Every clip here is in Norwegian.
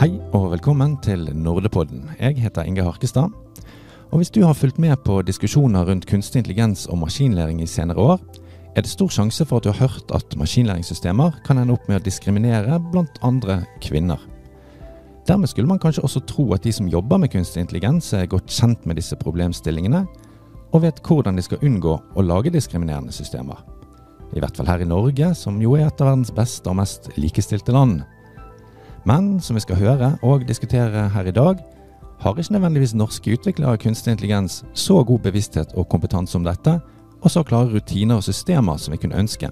Hei og velkommen til Nordepodden. Jeg heter Inge Harkestad. Og hvis du har fulgt med på diskusjoner rundt kunstig intelligens og maskinlæring i senere år, er det stor sjanse for at du har hørt at maskinlæringssystemer kan ende opp med å diskriminere blant andre kvinner. Dermed skulle man kanskje også tro at de som jobber med kunstig intelligens er godt kjent med disse problemstillingene, og vet hvordan de skal unngå å lage diskriminerende systemer. I hvert fall her i Norge, som jo er et av verdens beste og mest likestilte land. Men som vi skal høre og diskutere her i dag, har ikke nødvendigvis norske utviklere av kunstig intelligens så god bevissthet og kompetanse om dette, og så klare rutiner og systemer som vi kunne ønske.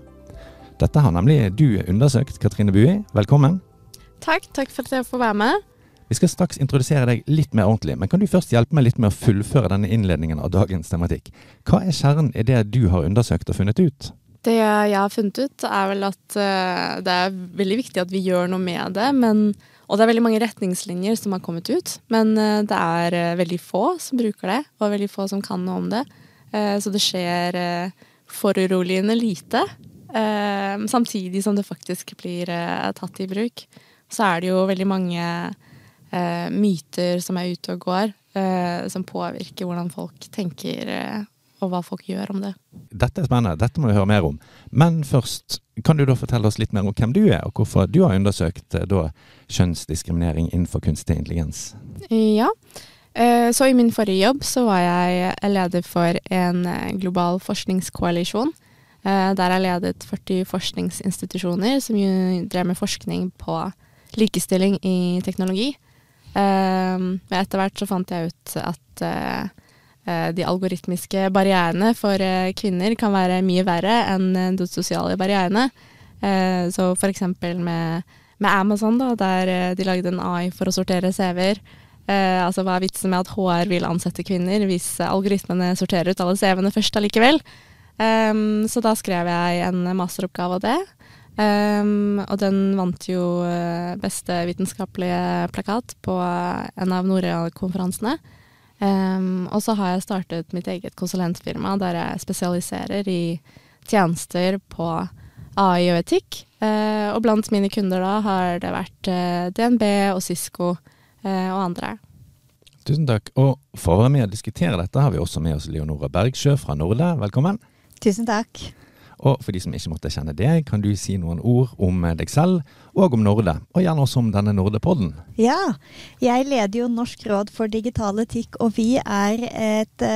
Dette har nemlig du undersøkt, Katrine Bui. Velkommen. Takk, takk for at jeg får være med. Vi skal straks introdusere deg litt mer ordentlig, men kan du først hjelpe meg litt med å fullføre denne innledningen av dagens tematikk? Hva er kjernen i det du har undersøkt og funnet ut? Det jeg har funnet ut, er vel at uh, det er veldig viktig at vi gjør noe med det. Men, og det er veldig mange retningslinjer som har kommet ut. Men uh, det er uh, veldig få som bruker det, og veldig få som kan noe om det. så det skjer foruroligende lite. samtidig som det faktisk blir tatt i bruk. Så er det jo veldig mange myter som er ute og går, som påvirker hvordan folk tenker og hva folk gjør om det. Dette er spennende, dette må vi høre mer om. Men først, kan du da fortelle oss litt mer om hvem du er, og hvorfor du har undersøkt eh, da, kjønnsdiskriminering innenfor kunstig intelligens? Ja, eh, så i min forrige jobb så var jeg leder for en eh, global forskningskoalisjon. Der jeg ledet 40 forskningsinstitusjoner som drev med forskning på likestilling i teknologi. Etter hvert så fant jeg ut at Eh, de algoritmiske barrierene for eh, kvinner kan være mye verre enn eh, de sosiale barrierene. Så eksempel med, med Amazon, da, der de lagde en AI for å sortere CV-er. Eh, altså hva er vitsen med at HR vil ansette kvinner hvis algoritmene sorterer ut alle CV-ene først allikevel? Um, så da skrev jeg en masteroppgave av det. Um, og den vant jo beste vitenskapelige plakat på en av Nordea-konferansene. Um, og så har jeg startet mitt eget konsulentfirma der jeg spesialiserer i tjenester på AI og etikk. Uh, og blant mine kunder da har det vært uh, eh, DNB og Cisco uh, og andre. Tusen takk. Og for å være med og diskutere dette har vi også med oss Leonora Bergsjø fra Norde. Velkommen. Tusen takk. Og for de som ikke måtte kjenne deg, kan du si noen ord om deg selv og om Norde, og gjerne også om denne Nordepodden. Ja, jeg leder jo Norsk råd for digital etikk, og vi er et,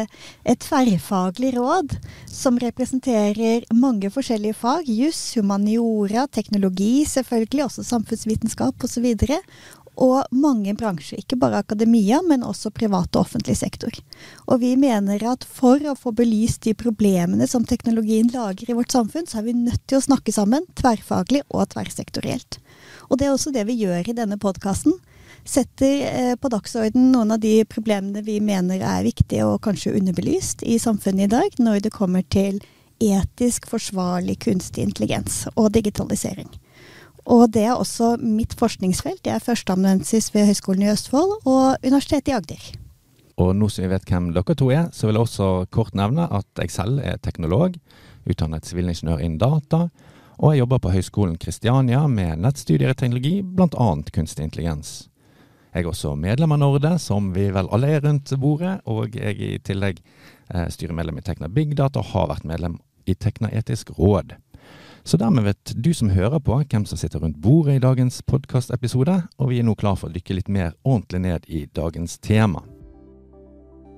et tverrfaglig råd som representerer mange forskjellige fag. Juss, humaniora, teknologi selvfølgelig, også samfunnsvitenskap osv og mange bransjer. Ikke bare akademia, men også privat og offentlig sektor. Og vi mener at for å få belyst de problemene som teknologien lager i vårt samfunn, så er vi nødt til å snakke sammen, tverrfaglig og tverrsektorielt. Og det er også det vi gjør i denne podkasten. Setter eh, på dagsorden noen av de problemene vi mener er viktige og kanskje underbelyst i samfunnet i dag, når det kommer til etisk forsvarlig kunstig intelligens og digitalisering. Og det er også mitt forskningsfelt. Jeg er førsteamanuensis ved Høgskolen i Østfold og Universitetet i Agder. Og nå som vi vet hvem dere to er, så vil jeg også kort nevne at jeg selv er teknolog, utdannet sivilingeniør innen data, og jeg jobber på Høgskolen Kristiania med nettstudier i teknologi, bl.a. kunstig intelligens. Jeg er også medlem av Norde, som vi vel alle er rundt bordet, og jeg er i tillegg eh, styremedlem i Tekna Big Data og har vært medlem i Tekna Etisk Råd. Så dermed vet du som hører på hvem som sitter rundt bordet i dagens podkastepisode, og vi er nå klar for å dykke litt mer ordentlig ned i dagens tema.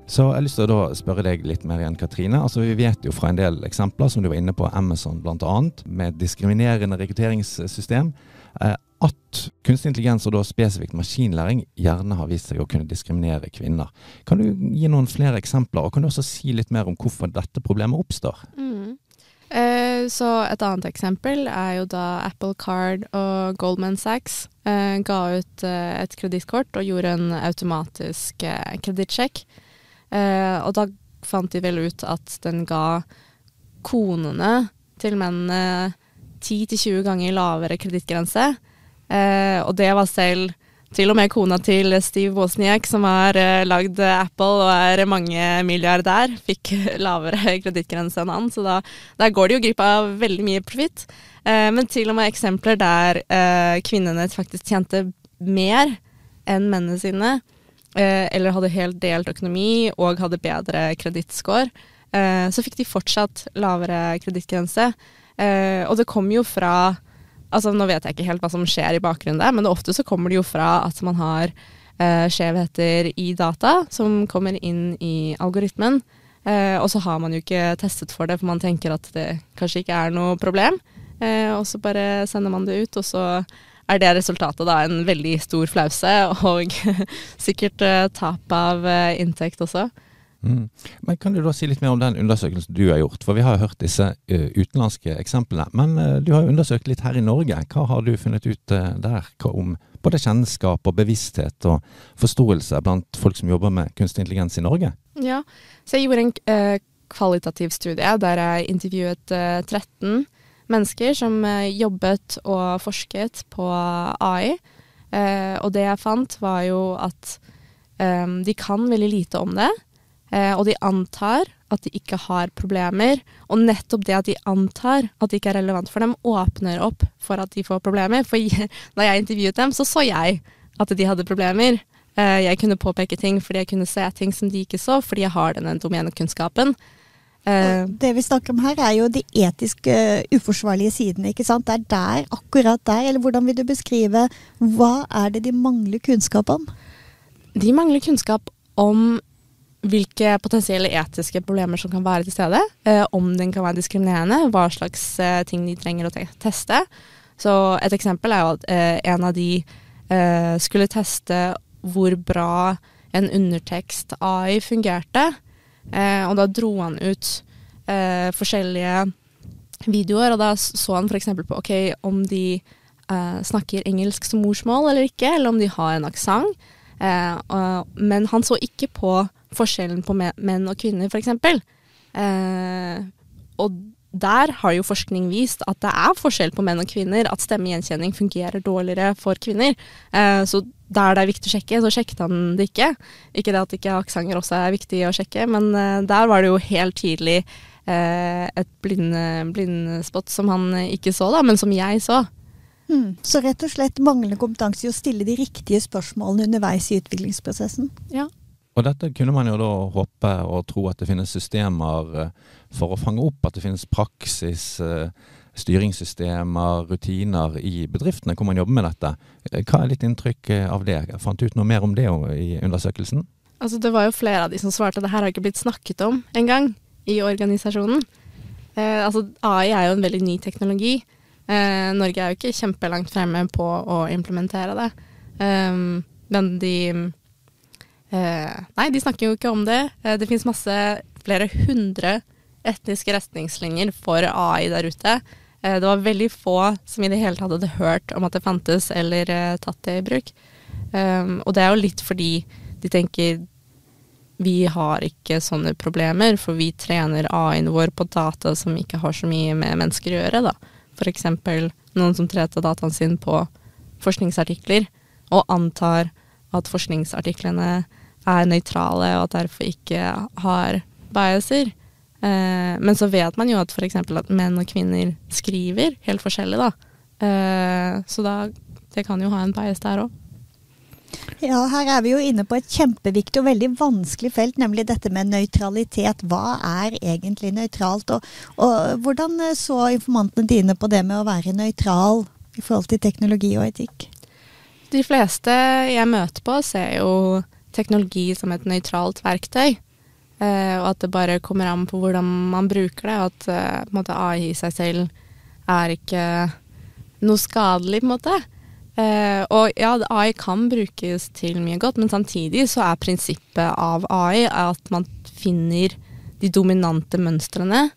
Så jeg har lyst til å da spørre deg litt mer igjen, Katrine. Altså, Vi vet jo fra en del eksempler, som du var inne på Amazon bl.a., med diskriminerende rekrutteringssystem, eh, at kunstig intelligens, og da spesifikt maskinlæring, gjerne har vist seg å kunne diskriminere kvinner. Kan du gi noen flere eksempler, og kan du også si litt mer om hvorfor dette problemet oppstår? Mm. Så et annet eksempel er jo da Apple Card og Goldman Sachs eh, ga ut eh, et kredittkort og gjorde en automatisk eh, kredittsjekk. Og da fant de vel ut at den ga konene til mennene 10-20 ganger lavere kredittgrense. Og det var selv til og med kona til Steve Wozniak, som har uh, lagd Apple og er mange milliardær, fikk lavere kredittgrense enn han. Så da, der går de jo glipp av veldig mye profitt. Uh, men til og med eksempler der uh, kvinnene faktisk tjente mer enn mennene sine, eh, eller hadde helt delt økonomi og hadde bedre kredittscore, eh, så fikk de fortsatt lavere kredittgrense. Eh, og det kom jo fra Altså nå vet jeg ikke helt hva som skjer i bakgrunnen der, men ofte så kommer det jo fra at man har eh, skjevheter i data som kommer inn i algoritmen. Eh, og så har man jo ikke testet for det, for man tenker at det kanskje ikke er noe problem. Eh, og så bare sender man det ut, og så er det resultatet da en veldig stor flause og sikkert eh, tap av eh, inntekt også. Mm. Men Kan du da si litt mer om den undersøkelsen du har gjort? For vi har hørt disse uh, utenlandske eksemplene. Men uh, du har jo undersøkt litt her i Norge. Hva har du funnet ut uh, der om både kjennskap og bevissthet og forståelse blant folk som jobber med kunstig intelligens i Norge? Ja, så jeg gjorde en kvalitativ studie der jeg intervjuet 13 mennesker som jobbet og forsket på AI. og det jeg fant, var jo at de kan veldig lite om det. Eh, og de antar at de ikke har problemer. Og nettopp det at de antar at det ikke er relevant for dem, åpner opp for at de får problemer. For da jeg intervjuet dem, så så jeg at de hadde problemer. Eh, jeg kunne påpeke ting fordi jeg kunne se ting som de ikke så, fordi jeg har denne domenekunnskapen. Uh, det vi snakker om her, er jo de etiske uforsvarlige sidene. ikke sant? Det er der, akkurat der. Eller hvordan vil du beskrive Hva er det de mangler kunnskap om? De mangler kunnskap om hvilke potensielle etiske problemer som kan være til stede. Eh, om den kan være diskriminerende, hva slags eh, ting de trenger å te teste. Så et eksempel er jo at eh, en av de skulle teste hvor bra en undertekst AI fungerte. Og da dro han ut forskjellige videoer, og da så han f.eks. på ok, om de snakker engelsk som morsmål eller ikke, eller om de har en aksent. men han så ikke på forskjellen på menn og kvinner, f.eks. Eh, og der har jo forskning vist at det er forskjell på menn og kvinner, at stemmegjenkjenning fungerer dårligere for kvinner. Eh, så der det er viktig å sjekke, så sjekket han det ikke. Ikke det at ikke aksenter også er viktig å sjekke, men eh, der var det jo helt tydelig eh, et blindspot som han ikke så, da, men som jeg så. Hmm. Så rett og slett manglende kompetanse i å stille de riktige spørsmålene underveis i utviklingsprosessen? Ja. Og dette kunne man jo da håpe og tro at det finnes systemer eh, for å fange opp, at det finnes praksis, eh, styringssystemer, rutiner i bedriftene hvor man jobber med dette. Eh, hva er ditt inntrykk av det? Jeg fant du ut noe mer om det i undersøkelsen? Altså Det var jo flere av de som svarte at det her har ikke blitt snakket om engang i organisasjonen. Eh, altså AI er jo en veldig ny teknologi. Eh, Norge er jo ikke kjempelangt fremme på å implementere det. Um, men de nei, de snakker jo ikke om det. Eh, det finnes masse, flere hundre etniske retningslinjer for AI der ute. Eh, det var veldig få som i det hele tatt hadde hørt om at det fantes, eller eh, tatt det i bruk. Um, og det er jo litt fordi de tenker vi har ikke sånne problemer, for vi trener AI-en vår på data som ikke har så mye med mennesker å gjøre. da. For eksempel noen som trente dataen sin på forskningsartikler, og antar at forskningsartiklene er nøytrale og at derfor ikke har biaser. Eh, men så vet man jo at f.eks. at menn og kvinner skriver helt forskjellig, da. Eh, så da Det kan jo ha en bias der òg. Ja, her er vi jo inne på et kjempeviktig og veldig vanskelig felt, nemlig dette med nøytralitet. Hva er egentlig nøytralt? Og, og hvordan så informantene dine på det med å være nøytral i forhold til teknologi og etikk? De fleste jeg møter på, ser jo teknologi som et nøytralt verktøy. Uh, og at det bare kommer an på hvordan man bruker det, og at uh, måte, AI i seg selv er ikke noe skadelig, på en måte. Uh, og ja, AI kan brukes til mye godt, men samtidig så er prinsippet av AI at man finner de dominante mønstrene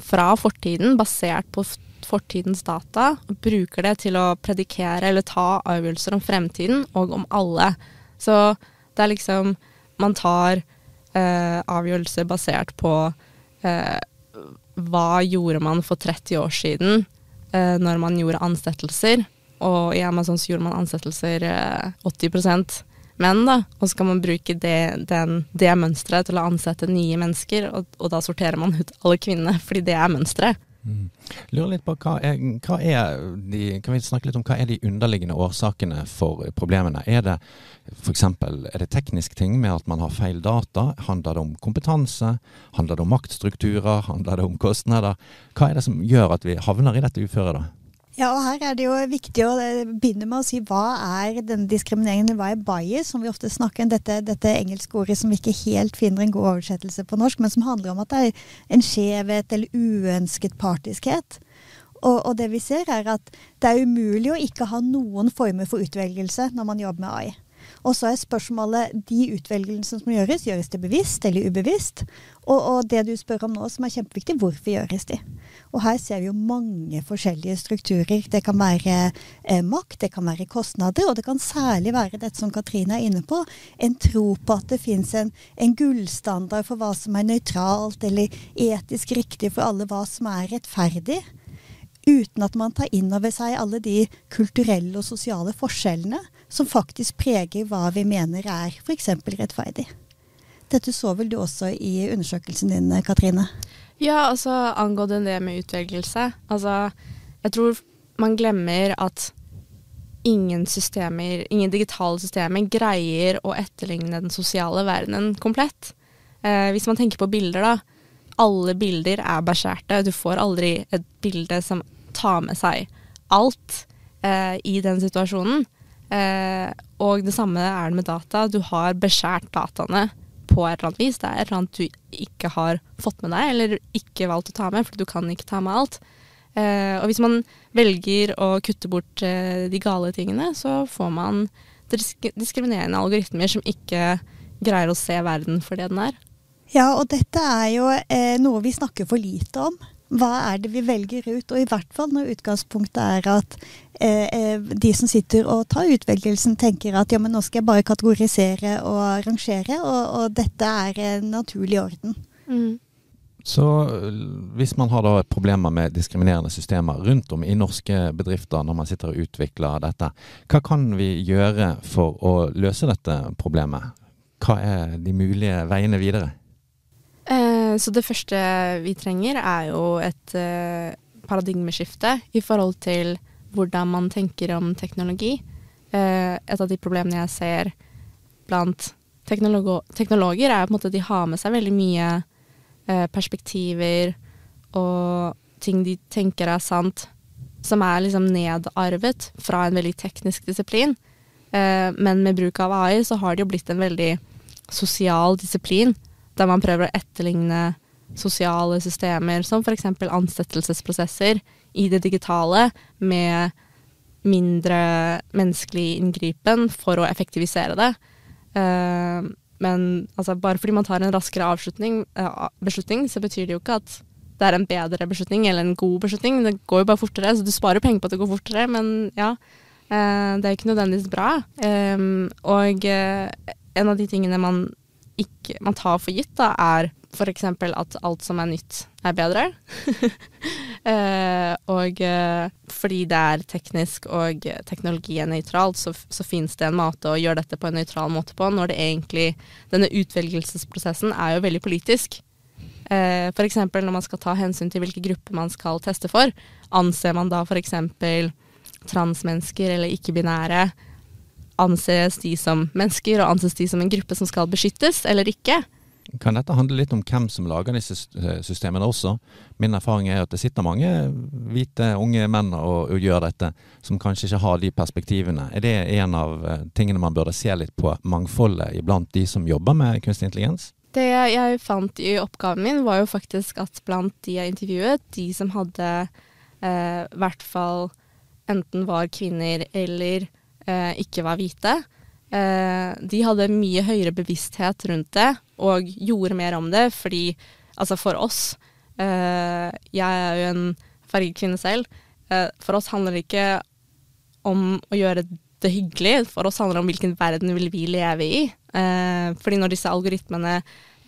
fra fortiden, basert på fortidens data, og bruker det til å predikere eller ta avgjørelser om fremtiden og om alle. Så det er liksom Man tar eh, avgjørelser basert på eh, hva gjorde man for 30 år siden eh, når man gjorde ansettelser. Og i Amazon så gjorde man ansettelser 80 eh, menn, da. Og så kan man bruke det, den, det mønsteret til å ansette nye mennesker, og, og, da sorterer man ut alle kvinnene, fordi det er mønsteret. Mm. Lurer litt på hva er, hva er de, Kan vi snakke litt om hva er de underliggende årsakene for problemene? Er det f.eks. er teknisk ting med at man har feil data? Handler det om kompetanse? Handler det om maktstrukturer? Handler det om kostnader? Hva er det som gjør at vi havner i dette uføret, da? Ja, og her er det jo viktig å eh, begynne med å si hva er denne diskrimineringen, hva er bias, som vi ofte snakker om, dette, dette engelske ordet som vi ikke helt finner en god oversettelse på norsk, men som handler om at det er en skjevhet eller uønsket partiskhet. Og, og, det vi ser er at det er umulig å ikke ha noen former for utvelgelse når man jobber med AI. Og så er spørsmålet de utvelgelsene som gjøres, gjøres det bevisst eller ubevisst? Og, og, det du spør om nå som er kjempeviktig, hvorfor gjøres de? Og her ser vi jo mange forskjellige strukturer. Det kan være eh, makt, det kan være kostnader, og det kan særlig være dette som Katrine er inne på, en tro på at det fins en, en gullstandard for hva som er nøytralt eller etisk riktig for alle, hva som er rettferdig uten at man tar inn over seg alle de kulturelle og sosiale forskjellene som faktisk preger hva vi mener er f.eks. rettferdig. Dette så vel du også i undersøkelsen din, Katrine? Ja, altså angående det med utvelgelse. Altså, jeg tror man glemmer at ingen systemer, ingen digitale systemer greier å etterligne den sosiale verdenen komplett. Eh, hvis man tenker på bilder, da. Alle bilder er beskjærte. Du får aldri et bilde som tar med seg alt eh, i den situasjonen. Eh, og det samme er det med data. Du har beskjært dataene på et eller annet vis. Det er et eller annet du ikke har fått med deg, eller ikke valgt å ta med, for du kan ikke ta med alt. Eh, og hvis man velger å kutte bort eh, de gale tingene, så får man disk diskriminerende algoritmer som ikke greier å se verden for det den er. Ja, og dette er jo eh, noe vi snakker for lite om hva er det vi velger ut? Og i hvert fall når utgangspunktet er at eh, eh, de som sitter og tar utvelgelsen, tenker at ja, men nå skal jeg bare kategorisere og rangere, og, og dette er en naturlig orden. Mm. Så hvis man har da problemer med diskriminerende systemer rundt om i norske bedrifter når man sitter og utvikler dette, hva kan vi gjøre for å løse dette problemet? Hva er de mulige veiene videre? Eh, så det første vi trenger, er jo et eh, paradigmeskifte i forhold til hvordan man tenker om teknologi. Eh, et av de problemene jeg ser blant teknologer, er på en måte at de har med seg veldig mye perspektiver og ting de tenker er sant, som er liksom nedarvet fra en veldig teknisk disiplin. Men med bruk av AI så har det jo blitt en veldig sosial disiplin der man prøver å etterligne sosiale systemer, som f.eks. ansettelsesprosesser i det digitale, med mindre menneskelig inngripen for å effektivisere det. Uh, men altså, bare fordi man tar en raskere uh, beslutning, så betyr det jo ikke at det er en bedre beslutning eller en god beslutning. Det går jo bare fortere, så du sparer penger på at det går fortere, men ja. Uh, det er ikke nødvendigvis bra. Og en av de tingene man ikke, man tar for gitt, da, er f.eks. at alt som er nytt, er bedre. eh, og eh, fordi det er teknisk og teknologi er nøytralt, så, så fins det en måte å gjøre dette på en nøytral måte på, når det egentlig Denne utvelgelsesprosessen er jo veldig politisk. Eh, f.eks. når man skal ta hensyn til hvilke grupper man skal teste for. Anser man da f.eks. transmennesker eller ikke-binære anses de som mennesker, og anses de som en gruppe som skal beskyttes, eller ikke. Kan dette handle litt om hvem som lager disse systemene også? Min erfaring er at det sitter mange hvite, unge menn og, og gjør dette, som kanskje ikke har de perspektivene. Er det en av eh, tingene man burde se litt på, mangfoldet iblant de som jobber med kunstig intelligens? Det jeg fant i oppgaven min, var jo faktisk at blant de jeg intervjuet, de som hadde eh, i eh, hvert fall enten var kvinner eller eh, ikke var hvite. Eh, de hadde mye høyere bevissthet rundt det og gjorde mer om det, fordi altså for oss eh, Jeg er jo en farget kvinne selv. Eh, for oss handler det ikke om å gjøre det hyggelig, for oss handler det om hvilken verden vil vi leve i. Eh, fordi når disse algoritmene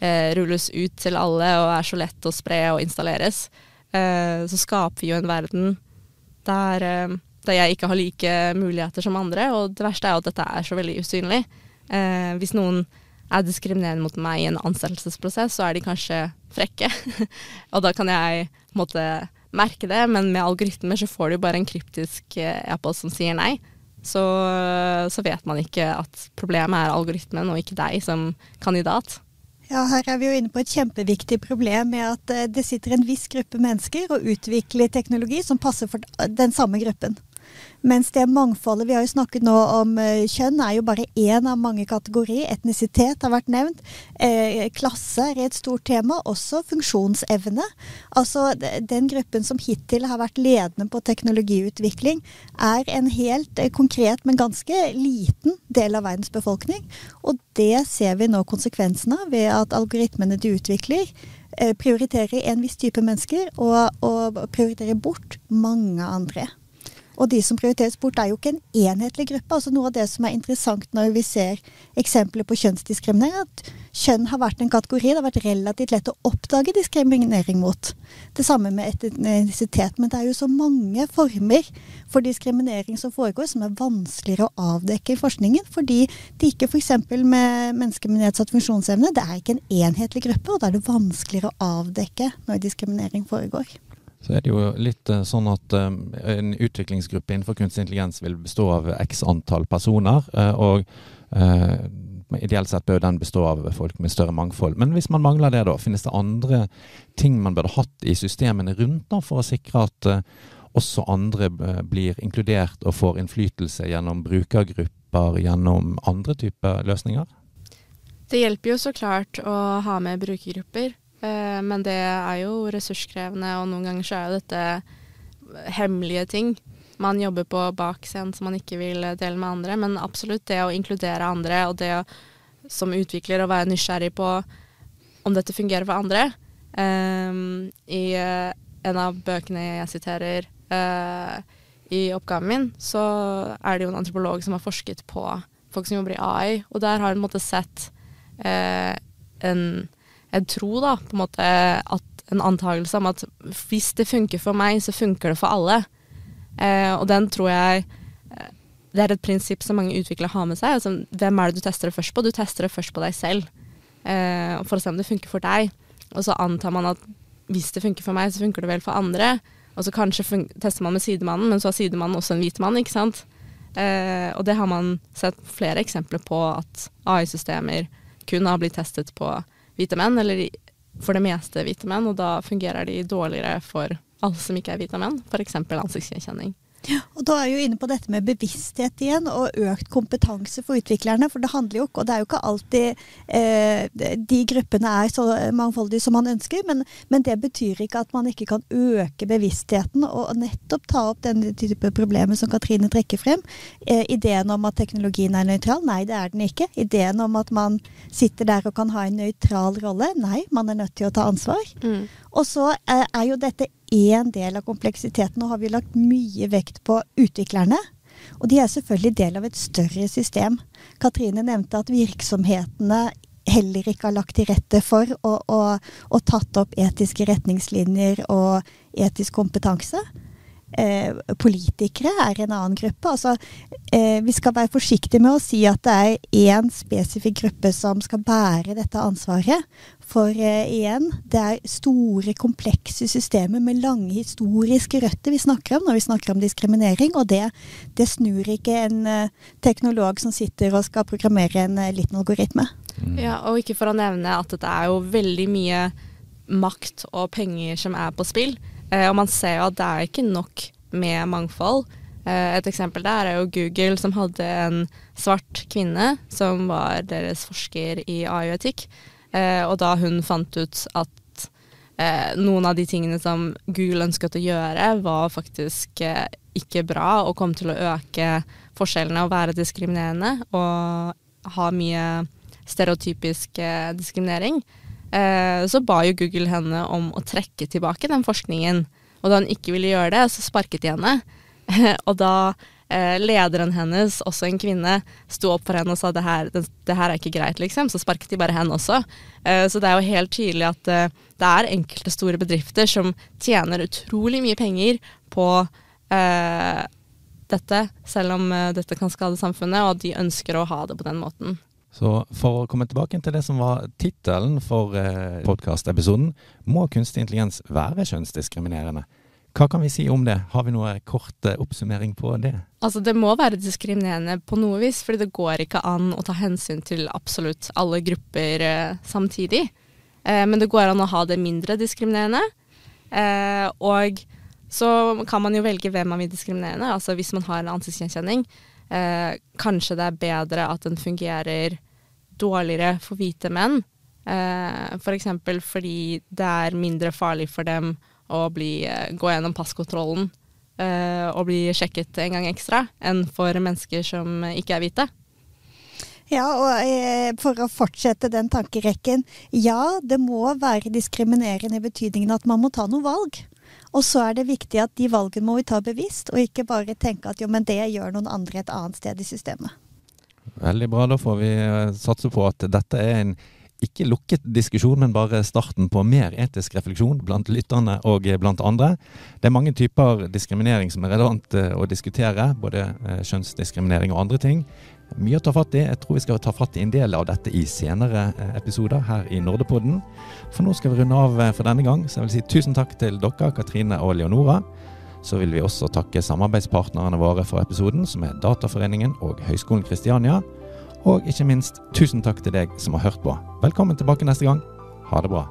eh, rulles ut til alle og er så lett å spre og installeres, så skaper vi jo en verden der der jeg ikke har like muligheter som andre. Og det verste er jo at dette er så veldig usynlig. Eh, hvis noen er diskriminerende mot meg i en ansettelsesprosess, så er de kanskje frekke. og da kan jeg måtte merke det, men med algoritmer så får du bare en kryptisk e-post som sier nei. Så, så vet man ikke at problemet er algoritmen og ikke deg som kandidat. Ja, her er vi jo inne på et kjempeviktig problem med at eh, det sitter en viss gruppe mennesker og utvikler teknologi som passer for den samme gruppen. Mens det mangfoldet Vi har jo snakket nå om uh, kjønn, er jo bare én av mange kategorier. Etnisitet har vært nevnt. Eh, klasse er et stort tema. Også funksjonsevne. Altså den gruppen som hittil har vært ledende på teknologiutvikling, er en helt eh, konkret, men ganske liten del av verdens befolkning. Og det ser vi nå konsekvensen av ved at algoritmene de utvikler, eh, prioriterer en viss type mennesker og, og prioriterer bort mange andre. Og de som prioriteres bort, er jo ikke en enhetlig gruppe. Altså Noe av det som er interessant når vi ser eksempler på kjønnsdiskriminering, at kjønn har vært en kategori det har vært relativt lett å oppdage diskriminering mot. Det samme med etnisitet. Men det er jo så mange former for diskriminering som foregår, som er vanskeligere å avdekke i forskningen. Fordi det ikke f.eks. med mennesker med nedsatt funksjonsevne, det er ikke en enhetlig gruppe, og da er det vanskeligere å avdekke når diskriminering foregår. Så er det jo litt uh, sånn at uh, en utviklingsgruppe innenfor kunstig intelligens vil bestå av x antall personer. Uh, og ideelt sett bør den bestå av folk med større mangfold. Men hvis man mangler det, da, finnes det andre ting man burde hatt i systemene rundt da, for å sikre at også andre blir inkludert og får innflytelse gjennom brukergrupper, gjennom andre typer løsninger? Det hjelper jo så klart å ha med brukergrupper. Eh, men det er jo ressurskrevende, og noen ganger så er jo dette hemmelige ting man jobber på bak scenen som man ikke vil dele med andre. Men absolutt det å inkludere andre, og det å, som utvikler å være nysgjerrig på om dette fungerer for andre. Um, I uh, en av bøkene jeg siterer uh, i oppgaven min, så er det jo en antropolog som har forsket på folk som jobber i AI, og der har hun sett uh, en jeg tror da på en måte at en antakelse om at hvis det funker for meg, så funker det for alle. Eh, og den tror jeg eh, Det er et prinsipp som mange utviklere har med seg. Altså, hvem er det du tester det først på? Du tester det først på deg selv eh, for å se om det funker for deg. Og så antar man at hvis det funker for meg, så funker det vel for andre. Og så kanskje tester man med sidemannen, men så har sidemannen også en hvit mann, ikke sant. Eh, og det har man sett flere eksempler på, at AI-systemer kun har blitt testet på hvite menn, eller for det meste hvite menn, og da fungerer de dårligere for alle som ikke er hvite menn, f.eks. ansiktsgjenkjenning. Og Da er jeg jo inne på dette med bevissthet igjen, og økt kompetanse for utviklerne. For det handler jo ikke, og det er jo ikke alltid eh, de gruppene er så mangfoldige som man ønsker, men, men, det betyr ikke at man ikke kan øke bevisstheten og nettopp ta opp den type problemer som Katrine trekker frem. Eh, ideen om at teknologien er nøytral, nei det er den ikke. Ideen om at man sitter der og kan ha en nøytral rolle, nei, man er nødt til å ta ansvar. Mm. Og så eh, er jo dette én del av kompleksiteten. Nå har vi lagt mye vekt på utviklerne. Og de er selvfølgelig del av et større system. Katrine nevnte at virksomhetene heller ikke har lagt til rette for og, og, og tatt opp etiske retningslinjer og etisk kompetanse. Eh, politikere er en annen gruppe. Altså, eh, vi skal være forsiktige med å si at det er én spesifikk gruppe som skal bære dette ansvaret. For eh, igjen, det er store, komplekse systemer med lange historiske røtter vi snakker om når vi snakker om diskriminering. Og det, det snur ikke en uh, teknolog som sitter og skal programmere en uh, liten algoritme. Mm. Ja, og ikke for å nevne at det er jo veldig mye makt og penger som er på spill. Eh, og man ser jo at det er ikke nok med mangfold. Eh, et eksempel der er jo Google som hadde en svart kvinne som var deres forsker i AI-etikk. Eh, og da hun fant ut at noen av de tingene som Google ønsket å gjøre, var faktisk ikke bra og kom til å øke forskjellene og være diskriminerende og ha mye stereotypisk diskriminering, så ba jo Google henne om å trekke tilbake den forskningen. Og da hun ikke ville gjøre det, så sparket de henne. og da eh, lederen hennes, også en kvinne, sto opp for henne og sa det her, det, her er ikke greit, liksom. Så sparket de bare henne også. Eh, så det er jo helt tydelig at eh, det er enkelte store bedrifter som tjener utrolig mye penger på eh, dette, selv om eh, dette kan skade samfunnet, og de ønsker å ha det på den måten. Så for å komme tilbake til det som var tittelen for eh, podkastepisoden, må kunstig intelligens være kjønnsdiskriminerende? Hva kan vi si om det? Har vi noe kort eh, oppsummering på det? Altså Det må være diskriminerende på noe vis, fordi det går ikke an å ta hensyn til absolutt alle grupper eh, samtidig. Eh, men det går an å ha det mindre diskriminerende. Eh, og så kan man jo velge hvem man vil diskriminere. Altså hvis man har en ansiktsgjenkjenning, eh, kanskje det er bedre at den fungerer dårligere for hvite menn. Eh, F.eks. For fordi det er mindre farlig for dem å bli, eh, gå gjennom passkontrollen eh, og bli sjekket en gang ekstra, enn for mennesker som ikke er hvite. Ja, og eh, for å fortsette den tankerekken. Ja, det må være diskriminerende i betydningen at man må ta noen valg. Og så er det viktig at de valgene må vi ta bevisst, og ikke bare tenke at jo, men det gjør noen andre et annet sted i systemet. Veldig bra. Da får vi satse på at dette er en ikke lukket diskusjon, men bare starten på mer etisk refleksjon blant lytterne og blant andre. Det er mange typer diskriminering som er relevant eh, å diskutere, både eh, kjønnsdiskriminering og andre ting. Mye å ta fatt i. Jeg tror vi skal ta fatt i en del av dette i senere eh, episoder her i Nordepodden. For nå skal vi runde av for denne gang, så jeg vil si tusen takk til dere, Katrine og Leonora. Så vil vi også takke samarbeidspartnerne våre for episoden, som er Dataforeningen og Høgskolen Kristiania. Og ikke minst, tusen takk til deg som har hørt på. Velkommen tilbake neste gang. Ha det bra.